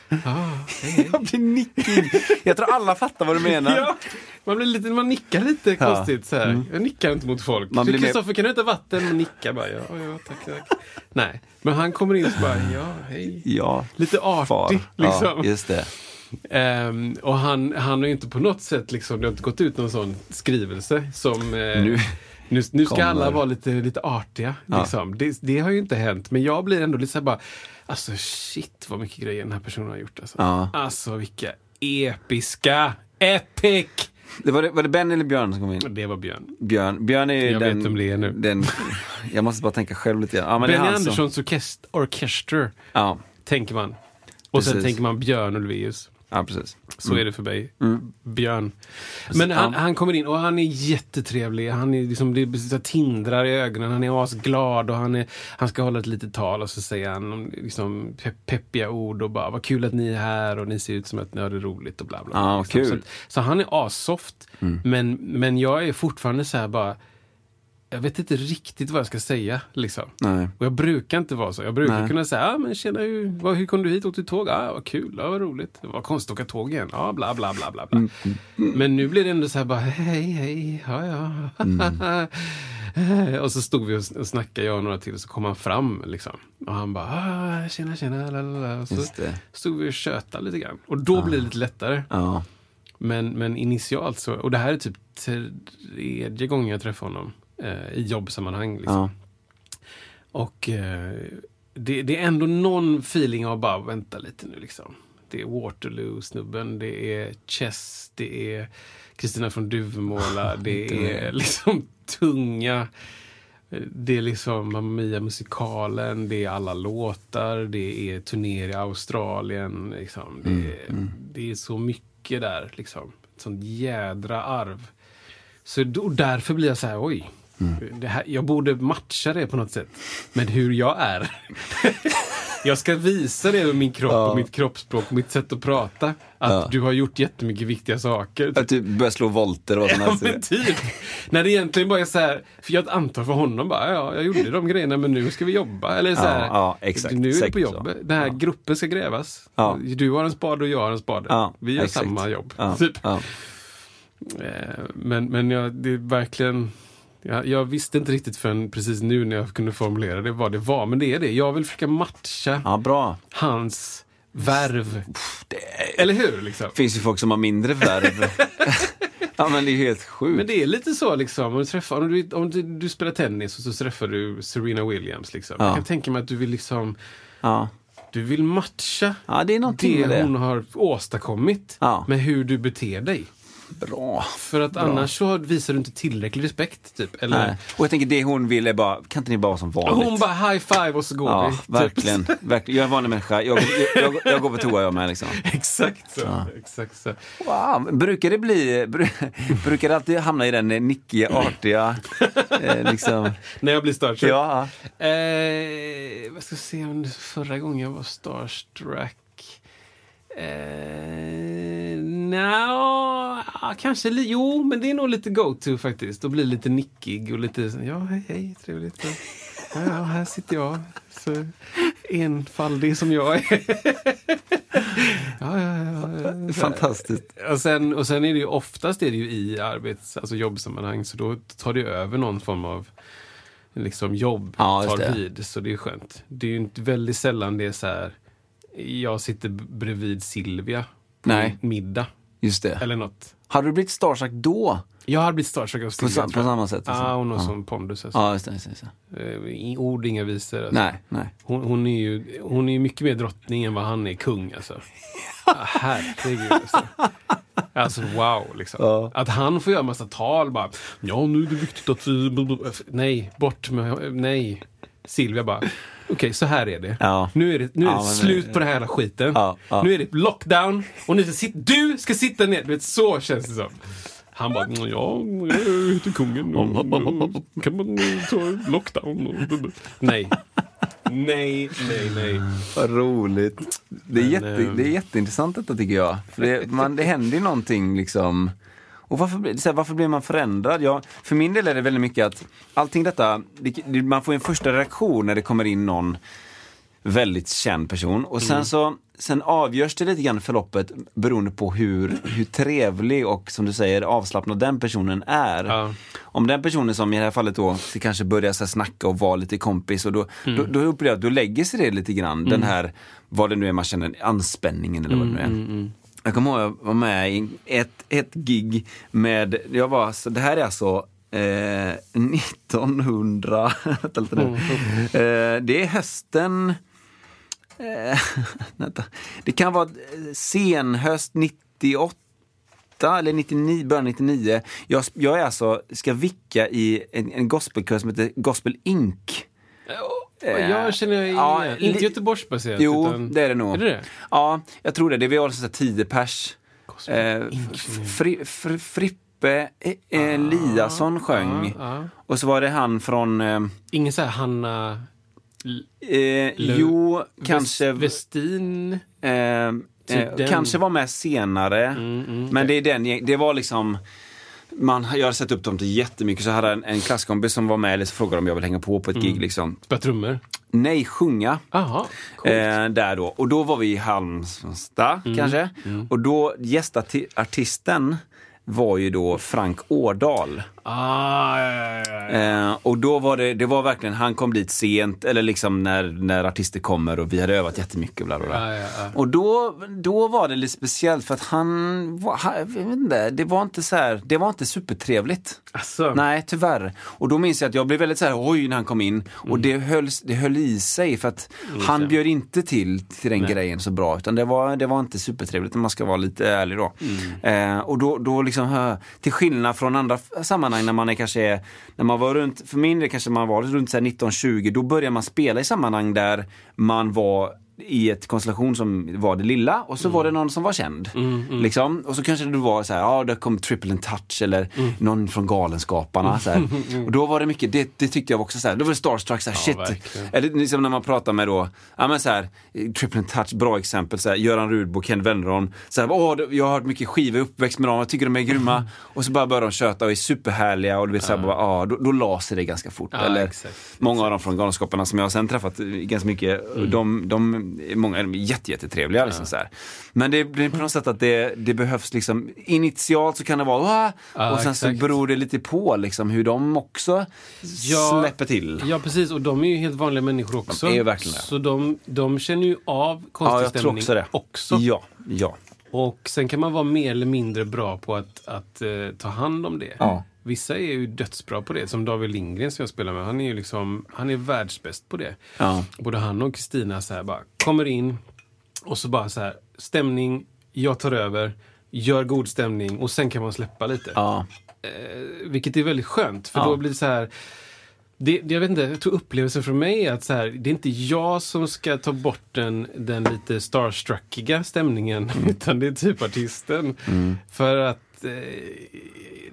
ja. Ah, hej, hej. Jag blir nickig. Jag tror alla fattar vad du menar. Ja, man, blir lite, man nickar lite Ja. konstigt så här. Jag nickar inte mot folk. Kristoffer, kan du inte vatten? Man nickar bara. Ja, ja, tack, tack. Nej, men han kommer in och så bara, ja, hej. Ja, Lite far. artig, liksom. Ja, just det. Ehm, och han, han har ju inte på något sätt, liksom, det har inte gått ut någon sån skrivelse som eh, Nu nu, nu ska kommer- alla vara lite, lite artiga. Ja. Liksom. Det, det har ju inte hänt, men jag blir ändå lite så här bara, alltså shit vad mycket grejer den här personen har gjort. Alltså, Ja. alltså vilka episka, epic! det var, det, var det Ben eller Björn som kom in? Det var Björn. Björn, Björn är Jag den... vet vem det är nu. Den, jag måste bara tänka själv lite grann. Ja, Benny Anderssons orkest, orkester, Ja, tänker man. Och sen Precis. tänker man Björn Ulvaeus. Ja, precis. Så är det för mig. Björn. Men han, han kommer in och han är jättetrevlig. Han är liksom, det så tindrar i ögonen. Han är asglad och han, är, han ska hålla ett litet tal och så säger han om, liksom, pe peppiga ord och bara vad kul att ni är här och ni ser ut som att ni har det roligt och bla bla. bla Ja, liksom. Mm. Så, så han är assoft. Men, men jag är fortfarande så här bara jag vet inte riktigt vad jag ska säga. Liksom. Nej. Och jag brukar inte vara så. Jag brukar Nej. kunna säga, ah, men tjena, hur, hur kom du hit? Åkte du tåg? Ah, vad kul, ah, vad roligt. Det var konstigt att åka tåg igen. Ah, bla, bla, bla, bla, bla. Mm, Men nu blir det ändå så här bara, hej, hej, ja, ja. Mm. och så stod vi och, snackade, jag och några till, och så kom han fram liksom. Och han bara, ah, tjena, tjena, la, la, la. Och så stod vi och tjötade lite grann. Och då blir det lite lättare. Ja. Men, men initialt så, och det här är typ tredje gången jag träffar honom eh, i jobbsammanhang. Liksom. Ja. Och eh, det, det är ändå någon feeling av bara vänta lite nu liksom. Det är Waterloo-snubben, det är Chess, det är Kristina från Duvemåla, det är liksom tunga. Det är liksom Mamma Mia-musikalen, det är alla låtar, det är turnéer i Australien. Liksom. Det, är, det är så mycket där. Liksom. Ett sånt jädra arv. Så då, därför blir jag så här, oj. Det här, jag borde matcha det på något sätt. Men hur jag är. jag ska visa det med min kropp och mitt kroppsspråk och mitt sätt att prata. Att Ja. du har gjort jättemycket viktiga saker. Att du börjar slå volter och vad som Ja, helst. men typ. När det egentligen bara är så här, för jag antar för honom bara, ja, jag gjorde de grejerna men nu ska vi jobba. Eller så Ja, här, ja, exakt. nu är Säkert på jobbet. Den här gruppen ska grävas. Ja. Du har en spade och jag har en spade. Ja, vi gör exakt. samma jobb. Ja, Typ. ja. Eh, Men, men jag, det är verkligen... Jag, jag visste inte riktigt förrän precis nu när jag kunde formulera det vad det var. Men det är det. Jag vill försöka matcha ja, hans värv. Eller hur? Liksom? Finns ju folk som har mindre värv. ja, men det är helt sjukt. Men det är lite så liksom, om du, träffar, om du, om du, du spelar tennis och så träffar du Serena Williams. Liksom. Ja. Jag kan tänka mig att du vill liksom, Ja. du vill matcha ja, det är det hon har åstadkommit med hur du beter dig. Bra. För att annars så visar du inte tillräcklig respekt. Typ. Eller, Nej. Och jag tänker det hon vill är bara, kan inte ni bara vara som vanligt? hon bara high five och så går Ja, vi. Typ. verkligen. verkligen. Jag är en vanlig människa. Jag, jag, jag, jag går på toa jag med liksom. Exakt så. Exakt så. Wow. Brukar det bli, bru- brukar det alltid hamna i den eh, nickiga, artiga, eh, liksom. När jag blir starstruck. Ja. Eh, vad ska jag se om förra gången jag var starstruck. Eh, no, ja, kanske li- Jo, men det är nog lite go-to faktiskt. Då blir det lite nickig och lite ja, hej, hej, trevligt. Ja, ja, här sitter jag. Så enfaldig som jag är. ja, ja, ja. Fantastiskt. Och sen, och sen är det ju oftast är det ju i arbets, alltså jobbsammanhang, så då tar det över någon form av liksom jobb Ja, tar det. vid. Så det är skönt. Det är ju inte väldigt sällan det är så här, jag sitter bredvid Silvia på Nej. middag Just det. eller något. Hade du blivit starstruck då? Jag har blivit starstruck av På, tror på jag. samma sätt? alltså? Hon har ja. sån pondus. Alltså. Ja, just det. Just det. Eh, i ord, inga visor. Alltså. Nej, nej. Hon, hon, är ju, hon är ju mycket mer drottning än vad han är kung. Alltså. Herregud. Alltså. Alltså wow, liksom. Ja. Att han får göra massa tal bara. Ja, nu är det viktigt att... Nej, bort med... Nej. Silvia bara. Okej, så här är det. Ja. Nu är det, nu är det slut på den här jävla skiten. Ja. Nu är det lockdown och nu ska du ska sitta ner. Du vet, så känns det som. Han bara, "Mm, ja, jag heter kungen. och- Kan man ta lockdown? Nej. Nej, nej, nej. Vad roligt. Det är, Men, jätte, ehm, det är jätteintressant detta tycker jag. För det, man, det händer ju någonting liksom. Och varför, blir- så här, varför blir man förändrad? Ja, för min del är det väldigt mycket att allting detta, det, man får en första reaktion när det kommer in någon väldigt känd person. Och sen Mm. så Sen avgörs det lite grann förloppet beroende på hur, hur trevlig och som du säger avslappnad den personen är. Ja. Om den personen som i det här fallet då kanske börja så snacka och vara lite kompis och då, Mm. då, då upplever jag att då lägger sig det lite grann, den här, vad det nu är man känner, anspänningen eller vad det nu är. Mm, jag kommer ihåg att jag var med i ett, ett gig med, jag var, så det här är alltså eh, 1900, vänta lite nu. Eh, det är hösten, eh, det kan vara eh, senhöst 98 eller 99, början 99. Jag, jag är alltså, ska vicka i en, en gospelkör som heter Gospel Inc. Jag känner Ja, inte li- Göteborgsbaserat. Jo, utan, det är det nog. Är det det? Ja, jag tror det. Det var alltså 10 pers. Eh, Fri, fr, Frippe eh, Eliasson sjöng. Ah, ja. Och så var det han från, eh, Ingen så här Hanna eh, jo, kanske, West- Westin? eh, eh, typ kanske var med senare. Mm, Men det är den, det var liksom man, jag har sett upp dem till jättemycket, så jag hade en, en klasskompis som var med så frågade om jag vill hänga på på ett Mm. gig. Liksom. Spela trummor? Nej, sjunga. Coolt. Eh, där då. Och då var vi i Halmstad Mm. kanske. Och då gästartisten var ju då Frank Årdal. Ah, ja, ja, ja. Eh, och då var det, det var verkligen, han kom dit sent, eller liksom när, när artister kommer och vi hade övat jättemycket. Bla bla bla. Och då, då var det lite speciellt för att han, var, han jag vet inte, det var inte så här, det var inte supertrevligt. Alltså, Nej, tyvärr. Och då minns jag att jag blev väldigt så här, oj, när han kom in. Och det höll, det höll i sig för att han bjöd inte till till den grejen så bra. Utan det var, det var inte supertrevligt om man ska vara lite ärlig då. Eh, och då, då liksom, liksom, till skillnad från andra sammanhang när man är kanske, är- när man var runt, för min del kanske man var runt 19-20, då började man spela i sammanhang där man var i ett konstellation som var det lilla och så var det någon som var känd. Liksom. Och så kanske det var så här, ja det kom Triple and Touch eller någon från Galenskaparna. Så här. Och då var det mycket, det, det tyckte jag också så här, då var det starstruck, så här, shit. verkligen. Eller liksom när man pratar med då, ja men så här, Triple and Touch, bra exempel, så här, Göran Rudbo, Ken Wenneron. Så här, Åh, jag har hört mycket skivor, uppväxt med dem, jag tycker de är grymma. Och så bara börjar de köta och är superhärliga och du vet, så här, bara, ja, då, då la sig det ganska fort. Ja, Eller exakt. många av dem från Galenskaparna som jag har sen träffat ganska mycket, Mm. de, de, många är jätte, jättetrevliga. Liksom, så här. Men det blir på något sätt att det, det behövs liksom, initialt så kan det vara! Ja, och sen så exakt. beror det lite på liksom, hur de också Ja. släpper till. Ja, precis. Och de är ju helt vanliga människor också. De är ju verkligen det. Så de, de känner ju av konstig Ja, jag tror stämning också det. också. Ja, ja. Och sen kan man vara mer eller mindre bra på att, att eh, ta hand om det. Ja. Vissa är ju dödsbra på det. Som David Lindgren som jag spelar med. Han är ju liksom, han är världsbäst på det. Ja. Både han och Kristina så här bara kommer in och så bara så här stämning, jag tar över, gör god stämning och sen kan man släppa lite. Ja. Vilket är väldigt skönt för Ja. då blir det så här det, jag vet inte, jag tror upplevelsen för mig är att så här, det är inte jag som ska ta bort den, den lite starstruckiga stämningen, utan det är typ artisten. För att eh,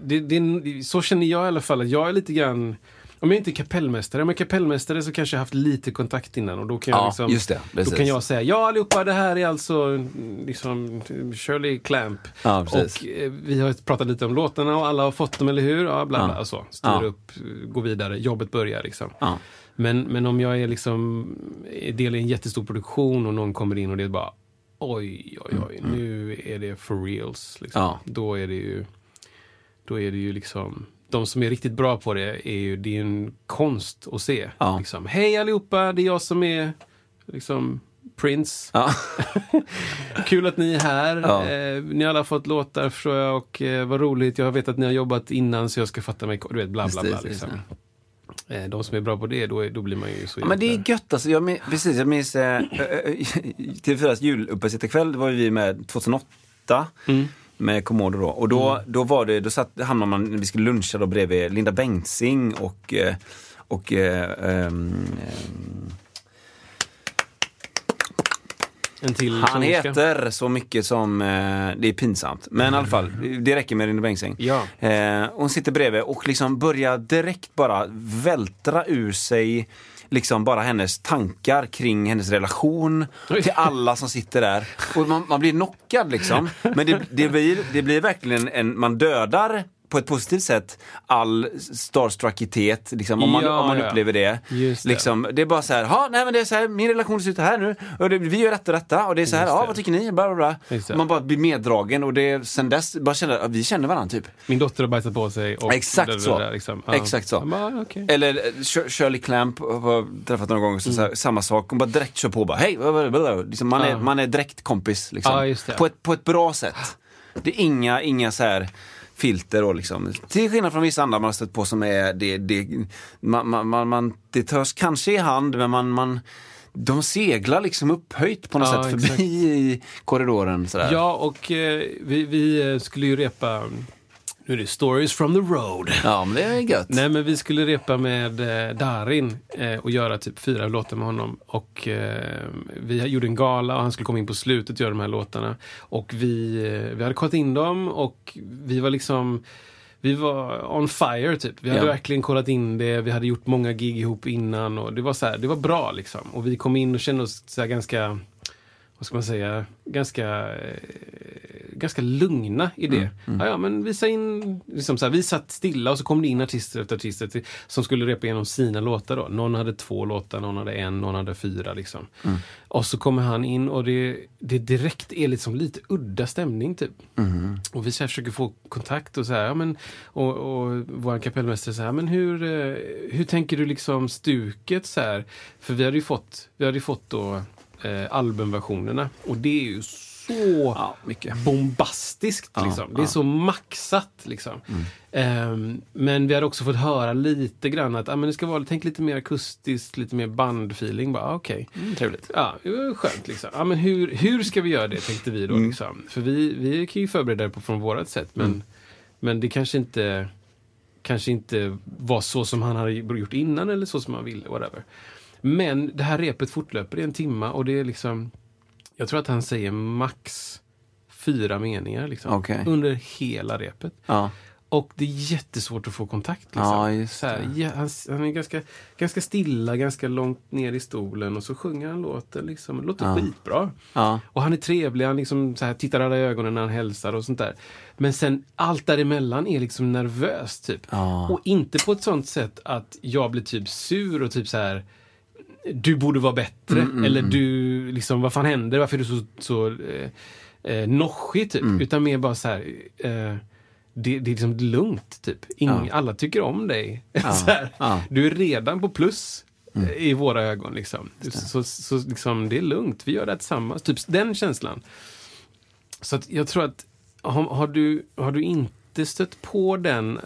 det, det, så känner jag i alla fall, att jag är lite grann om jag inte är kapellmästare, men kapellmästare så kanske jag haft lite kontakt innan och då kan jag Ja, liksom, just det, Då kan jag säga, ja allihopa det här är alltså mm, liksom Shirley Clamp. Ja, och eh, vi har pratat lite om låtarna och alla har fått dem, eller hur? Ja, bla bla. Ja. Och så. Styr Ja. upp, gå vidare, jobbet börjar liksom. Ja. Men, men om jag är liksom är del i en jättestor produktion och någon kommer in och det är bara oj, oj, oj, nu är det for reals. Liksom. Ja. Då är det ju då är det ju liksom de som är riktigt bra på det är ju det är en konst att se. Ja. Liksom, Hej allihopa, det är jag som är liksom Prince. Ja. Kul att ni är här. Ja. Eh, ni har alla fått låtar förstår jag och eh, vad roligt. Jag vet att ni har jobbat innan så jag ska fatta mig. Du vet, bla bla bla. Liksom. Eh, de som är bra på det, då, då blir man ju så Ja, men det är gött alltså. Jag, min- precis, jag minns eh, TV4s juluppesittarkväll, det var ju vi med 2008. Mm. Med Komodo då. Och då, då var det, då satt, hamnade man, vi skulle luncha då bredvid Linda Bengtzing och, eh, och eh, till han heter så mycket som, eh, det är pinsamt. Men i alla fall, det räcker med Linda Bengtzing. Ja. Eh, hon sitter bredvid och liksom börjar direkt bara vältra ur sig liksom bara hennes tankar kring hennes relation till alla som sitter där. Och man, man blir knockad liksom. Men det, det, blir, det blir verkligen en, man dödar på ett positivt sätt all starstruckitet, liksom, om man, Ja, om man ja. upplever det. Just det. Liksom, det är bara så här, "Ha, nej men det är så här, min relation ser ut här nu, och det, vi gör detta och detta, och det är så här, ja vad tycker ni? Bla, bla, bla. Man bara blir meddragen och det, sen dess, bara känner, ja, vi känner varandra typ. Min dotter har bajsat på sig. Och Exakt där, så. där, liksom. Ja. Exakt så. Bara, okej. Eller eh, Shir- Shirley Clamp, har träffat några gånger, så, så här, samma sak. Hon bara direkt kör på bara, hej, liksom, man, är, Ja. man är direkt kompis. Liksom. Ja. På, ett, på ett bra sätt. Det är inga, inga så här filter och liksom. Till skillnad från vissa andra man har stött på som är, det, det, man, man, man, det törs kanske i hand, men man, man de seglar liksom upphöjt på något Ja, sätt exakt. förbi i korridoren. Sådär. Ja, och eh, vi, vi skulle ju repa, nu är det Stories from the road. ja, men det är gött. Nej, men vi skulle repa med eh, Darin eh, och göra typ fyra låtar med honom. Och eh, vi gjorde en gala och han skulle komma in på slutet och göra de här låtarna. Och vi, eh, vi hade kollat in dem och vi var liksom vi var on fire typ. Vi hade Ja. verkligen kollat in det. Vi hade gjort många gig ihop innan och det var så här, det var bra liksom. Och vi kom in och kände oss så ganska, vad ska man säga, ganska, eh, ganska lugna i det. Ja, ja, men visa in, liksom så här, vi satt stilla och så kom det in artister efter artister som skulle repa igenom sina låtar då. Någon hade två låtar, någon hade en, någon hade fyra liksom. Och så kommer han in och det, det direkt är liksom lite udda stämning typ. Och vi så här försöker få kontakt och så här, ja, men, och, och vår kapellmästare så här, men hur, eh, hur tänker du liksom stuket så här? För vi hade ju fått, vi hade ju fått då eh, albumversionerna och det är ju så Ja, mycket. bombastiskt. Ja, liksom. Det är ja. så maxat. Liksom. Ehm, men vi hade också fått höra lite grann att ah, men det ska vara, tänk lite mer akustiskt, lite mer bandfeeling. Bara, ah, okej. Mm, trevligt. Ja, skönt. Liksom. Ja, men hur, hur ska vi göra det, tänkte vi då. Mm. Liksom. För vi, vi kan ju förbereda det på från vårat sätt, men, Mm. men det kanske inte, kanske inte var så som han hade gjort innan eller så som han ville. Whatever. Men det här repet fortlöper i en timma och det är liksom, jag tror att han säger max fyra meningar liksom, Okej. under hela repet. Ja. Och det är jättesvårt att få kontakt. Liksom. Ja, så här, ja, han, han är ganska, ganska stilla, ganska långt ner i stolen och så sjunger han låten. Liksom. Det låter Ja. skitbra. Ja. Och han är trevlig, han liksom så här, tittar alla i ögonen när han hälsar och sånt där. Men sen allt däremellan är liksom nervöst typ. Och inte på ett sånt sätt att jag blir typ sur och typ så här du borde vara bättre. Mm, eller du, liksom, vad fan händer? Varför är du så, så eh, eh, noschig typ? Mm. Utan mer bara så här, eh, det, det är liksom lugnt typ. Ing, Ja. Alla tycker om dig. så här, Ja. Mm. Du är redan på plus eh, i våra ögon. Liksom. Så, så liksom, det är lugnt, vi gör det här tillsammans. Typ den känslan. Så att jag tror att har, har, du, har du inte stött på den eh,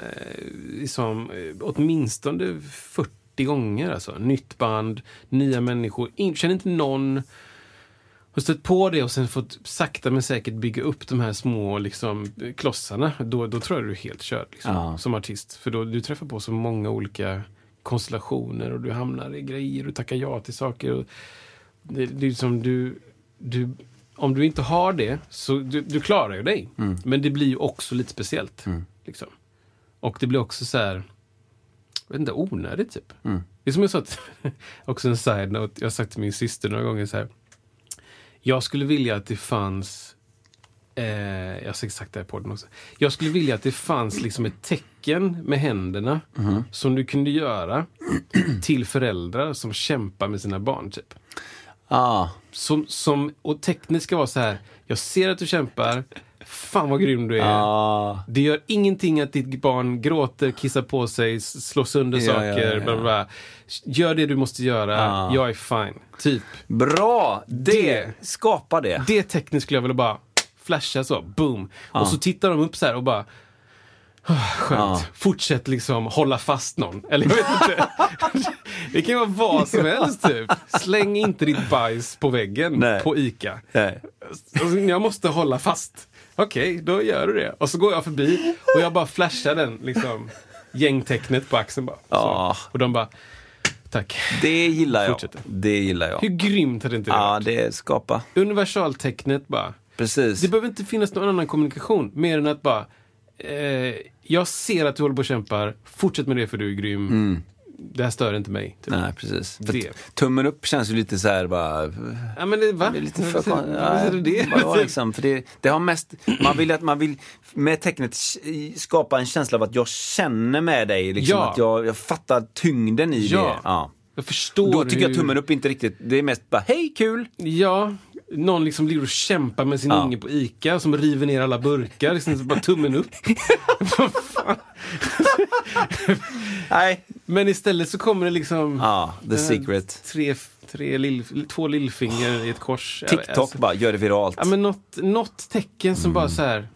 liksom, eh, åtminstone 40 gånger, alltså. nytt band, nya människor, in, känner inte någon har stött på det och sen fått sakta men säkert bygga upp de här små liksom, klossarna, då, då tror jag du är helt körd liksom, Ja. som artist. För då, du träffar på så många olika konstellationer och du hamnar i grejer och tackar ja till saker. Och det, det är som du, du, om du inte har det, så du, du klarar ju dig. Men det blir ju också lite speciellt. Liksom. Och det blir också så här, vet inte, onödigt typ. Det är som jag sa, att- också en side-note, jag har sagt till min syster några gånger så här. Jag skulle vilja att det fanns, eh, jag har säkert sagt det här på podden också. Jag skulle vilja att det fanns liksom ett tecken med händerna som du kunde göra till föräldrar som kämpar med sina barn. typ. Ja. Som, som, och tecknet ska vara så här, jag ser att du kämpar, fan vad grym du är. Ja. Det gör ingenting att ditt barn gråter, kissar på sig, slår sönder Ja, saker. ja, ja. Bla, bla. Gör det du måste göra, Ja. jag är fine. Typ. Bra! Det, Det- skapa det. Det tecknet skulle jag vilja bara flasha så, boom. Och så tittar de upp så här och bara "Ah, Skönt. Ja. Fortsätt liksom hålla fast någon. Eller jag vet inte. det kan vara vad som helst typ. Släng inte ditt bajs på väggen Nej. på ICA. Nej. Alltså, jag måste hålla fast. Okej, då gör du det. Och så går jag förbi och jag bara flashar den liksom gängtecknet på axeln bara. Ja. Så. Och de bara, tack. Det gillar jag. Det gillar jag. Hur grymt hade inte det Ja, varit? det skapa. Universaltecknet bara. Precis. Det behöver inte finnas någon annan kommunikation. Mer än att bara, eh, jag ser att du håller på och kämpar. Fortsätt med det för du är grym. Det här stör inte mig. Typ. Nej, precis. Det. Tummen upp känns ju lite så här bara... Ja, men det, va? Det är lite för vad säger du det? Vadå, liksom, för det, det har mest, man vill att man vill med tecknet skapa en känsla av att jag känner med dig. Liksom, Ja. Att jag, jag fattar tyngden i Ja. det. Ja. Jag förstår Då tycker jag hur- tummen upp inte riktigt, det är mest bara hej kul. Ja, någon liksom ligger och kämpar med sin Ja. unge på ICA som river ner alla burkar. Liksom, bara tummen upp. Nej. Men istället så kommer det liksom Ja, the secret. tre, tre lill, två lillfinger i ett kors. TikTok alltså. bara, gör det viralt. Ja, men något, något tecken som Mm. bara så här.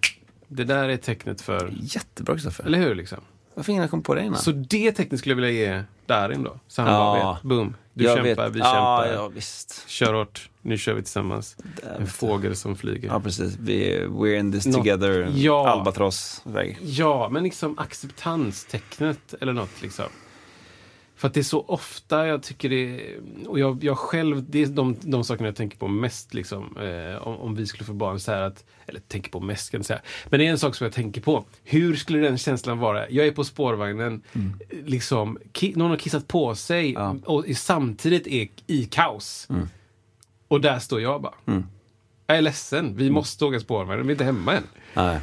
Det där är tecknet för... Jättebra Kristoffer. Eller hur? Liksom. Varför ingen kommit på det innan? Så det tecknet skulle jag vilja ge Darin då. Så han Ja. bara vet. Boom. Du Jag kämpar, vet. vi ja, kämpar. Ja, visst. Kör hårt. Nu kör vi tillsammans. En fågel som flyger. Ja, precis. Vi, we're in this together. Ja. Albatross-väg. Ja, men liksom acceptanstecknet eller något liksom. För att det är så ofta jag tycker det och jag, jag själv, det är de, de sakerna jag tänker på mest liksom. Eh, om, om vi skulle få barn så här att, eller tänker på mest kan jag säga. Men det är en sak som jag tänker på. Hur skulle den känslan vara? Jag är på spårvagnen, liksom, ki, någon har kissat på sig Ja. och samtidigt är i kaos. Och där står jag bara. Jag är ledsen, vi måste åka spårvagn, vi är inte hemma än. Nej.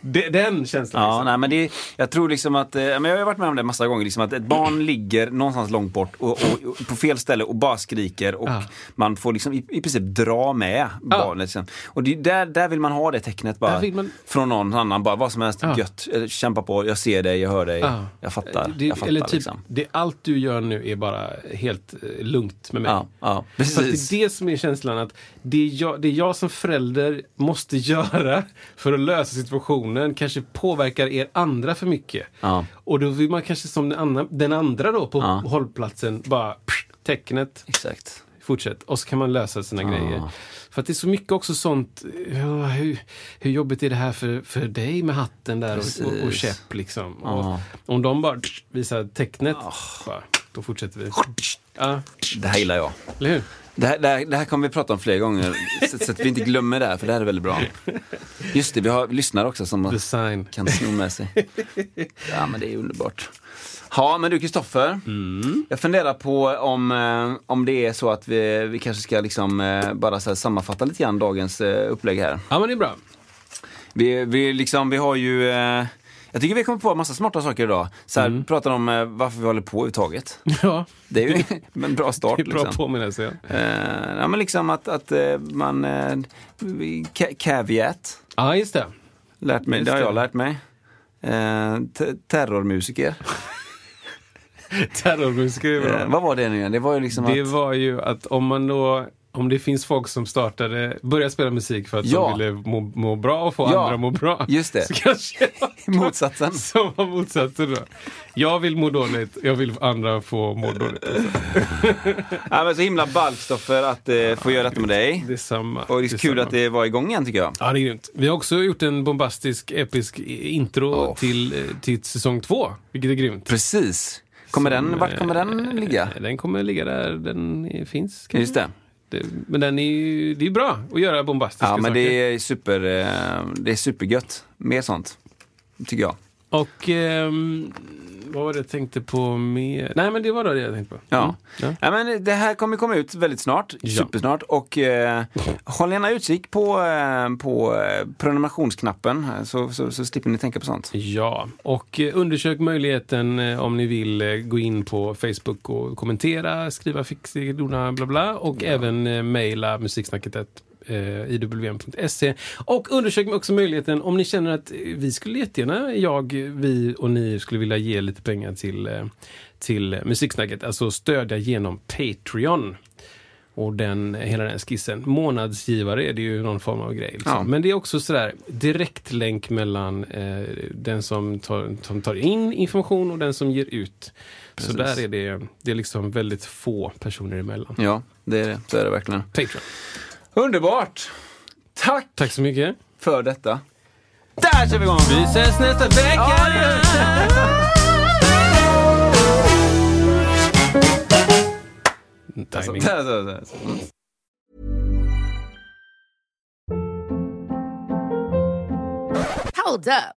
Det, den känslan. Ja, liksom. nej, men det, jag tror liksom att, eh, men jag har varit med om det massa gånger, liksom att ett barn ligger någonstans långt bort och, och, och på fel ställe och bara skriker och Ja. man får liksom i, i princip dra med barnet. Liksom. Och det, där, där vill man ha det tecknet bara man- från någon annan, bara vad som helst, Ja. gött, kämpa på, jag ser dig, jag hör dig, Ja. jag fattar. Det, jag fattar eller typ, liksom. det, allt du gör nu är bara helt eh, lugnt med mig. Ja, ja, För precis. det är det som är känslan att det jag, det jag som förälder måste göra för att lösa situationen kanske påverkar er andra för mycket. Ja. Och då vill man kanske som den andra, den andra då på Ja. hållplatsen bara tecknet, Exakt. fortsätt. Och så kan man lösa sina grejer. För att det är så mycket också sånt, ja, hur, hur jobbigt är det här för, för dig med hatten där och, och, och käpp liksom. Ja. Och, om de bara visar tecknet, bara, då fortsätter vi. Ja, Det här gillar jag. eller hur? Det här, det, här, det här kommer vi prata om fler gånger, så, så att vi inte glömmer det här, för det här är väldigt bra. Just det, vi har lyssnare också som Design. kan sno med sig. Ja, men det är underbart. Ja, men du Kristoffer. Jag funderar på om, eh, om det är så att vi, vi kanske ska liksom, eh, bara så sammanfatta lite grann dagens eh, upplägg här. Ja, men det är bra. Vi, vi, liksom, vi har ju... Jag tycker vi kommer på en massa smarta saker idag. Så här, pratar om varför vi håller på överhuvudtaget. Ja, Det är ju en bra start. det är bra liksom. påminnelse. Ja. Eh, ja, men liksom att, att man... Ca- caveat. Ja, just det. Lärt mig, Just det har det. jag lärt mig. Eh, te- terrormusiker. Terrormusiker. Eh, vad var det nu igen? Det var ju liksom Det att... var ju att om man då om det finns folk som startade, började spela musik för att Ja. de ville må, må bra och få Ja, andra att må bra. just det. Så kanske Motsatsen. Som var motsatsen då. Jag vill må dåligt, jag vill andra få må dåligt. Ja, men så himla ballt Stoffer att eh, få göra detta med dig. Det är samma. Och det är kul samma. att det var igång igen tycker jag. Ja, det är grymt. Vi har också gjort en bombastisk, episk intro Åh. till, eh, till säsong två, vilket är grymt. Precis. Kommer den, vart kommer den eh, ligga? Den kommer ligga där den finns. kanske. Just det. Det, men den är ju, det är bra att göra bombastiska Ja, men saker. det är, super, eh, det är supergött. Mer sånt. Tycker jag. Och ehm, vad var det jag tänkte på mer? Nej, men det var det jag tänkte på. Ja. Mm. ja. Ja, men det här kommer komma ut väldigt snart, Ja. supersnart. Och eh, håll gärna utkik på, eh, på eh, prenumerationsknappen så, så, så slipper ni tänka på sånt. Ja, och eh, undersök möjligheten eh, om ni vill eh, gå in på Facebook och kommentera, skriva fixidona bla bla och även eh, mejla musiksnacket eh, iwm.se. Och undersök också möjligheten om ni känner att vi skulle jättegärna, jag, vi och ni skulle vilja ge lite pengar till, eh, till musiksnacket, alltså stödja genom Patreon. Och den, hela den skissen. Månadsgivare är det ju någon form av grej. Liksom. Ja. Men det är också sådär direktlänk mellan eh, den som tar, som tar in information och den som ger ut. Så Precis. där är det, det är liksom väldigt få personer emellan. Ja, det är det. Så är det verkligen. Patreon. Underbart! Tack Tack så mycket. för detta. Där kör vi igång! Vi ses nästa vecka! Alltså, Timing. Hold up.